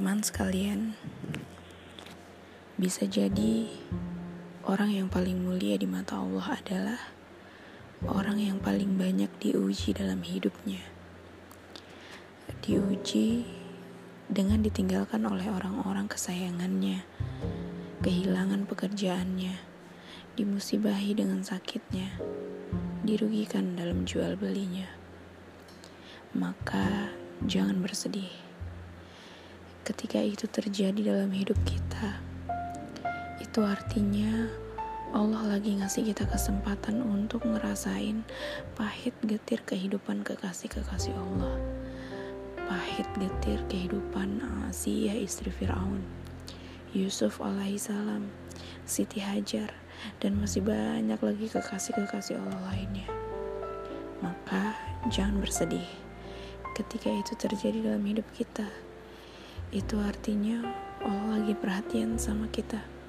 Teman-teman sekalian, bisa jadi orang yang paling mulia di mata Allah adalah orang yang paling banyak diuji dalam hidupnya. Diuji dengan ditinggalkan oleh orang-orang kesayangannya, kehilangan pekerjaannya, dimusibahi dengan sakitnya, dirugikan dalam jual belinya. Maka jangan bersedih ketika itu terjadi dalam hidup kita, itu artinya Allah lagi ngasih kita kesempatan untuk ngerasain pahit getir kehidupan kekasih-kekasih Allah. Pahit getir kehidupan Asiyah istri Fir'aun, Yusuf alaihissalam, Siti Hajar, dan masih banyak lagi kekasih-kekasih Allah lainnya. Maka jangan bersedih ketika itu terjadi dalam hidup kita itu artinya Allah lagi perhatian sama kita.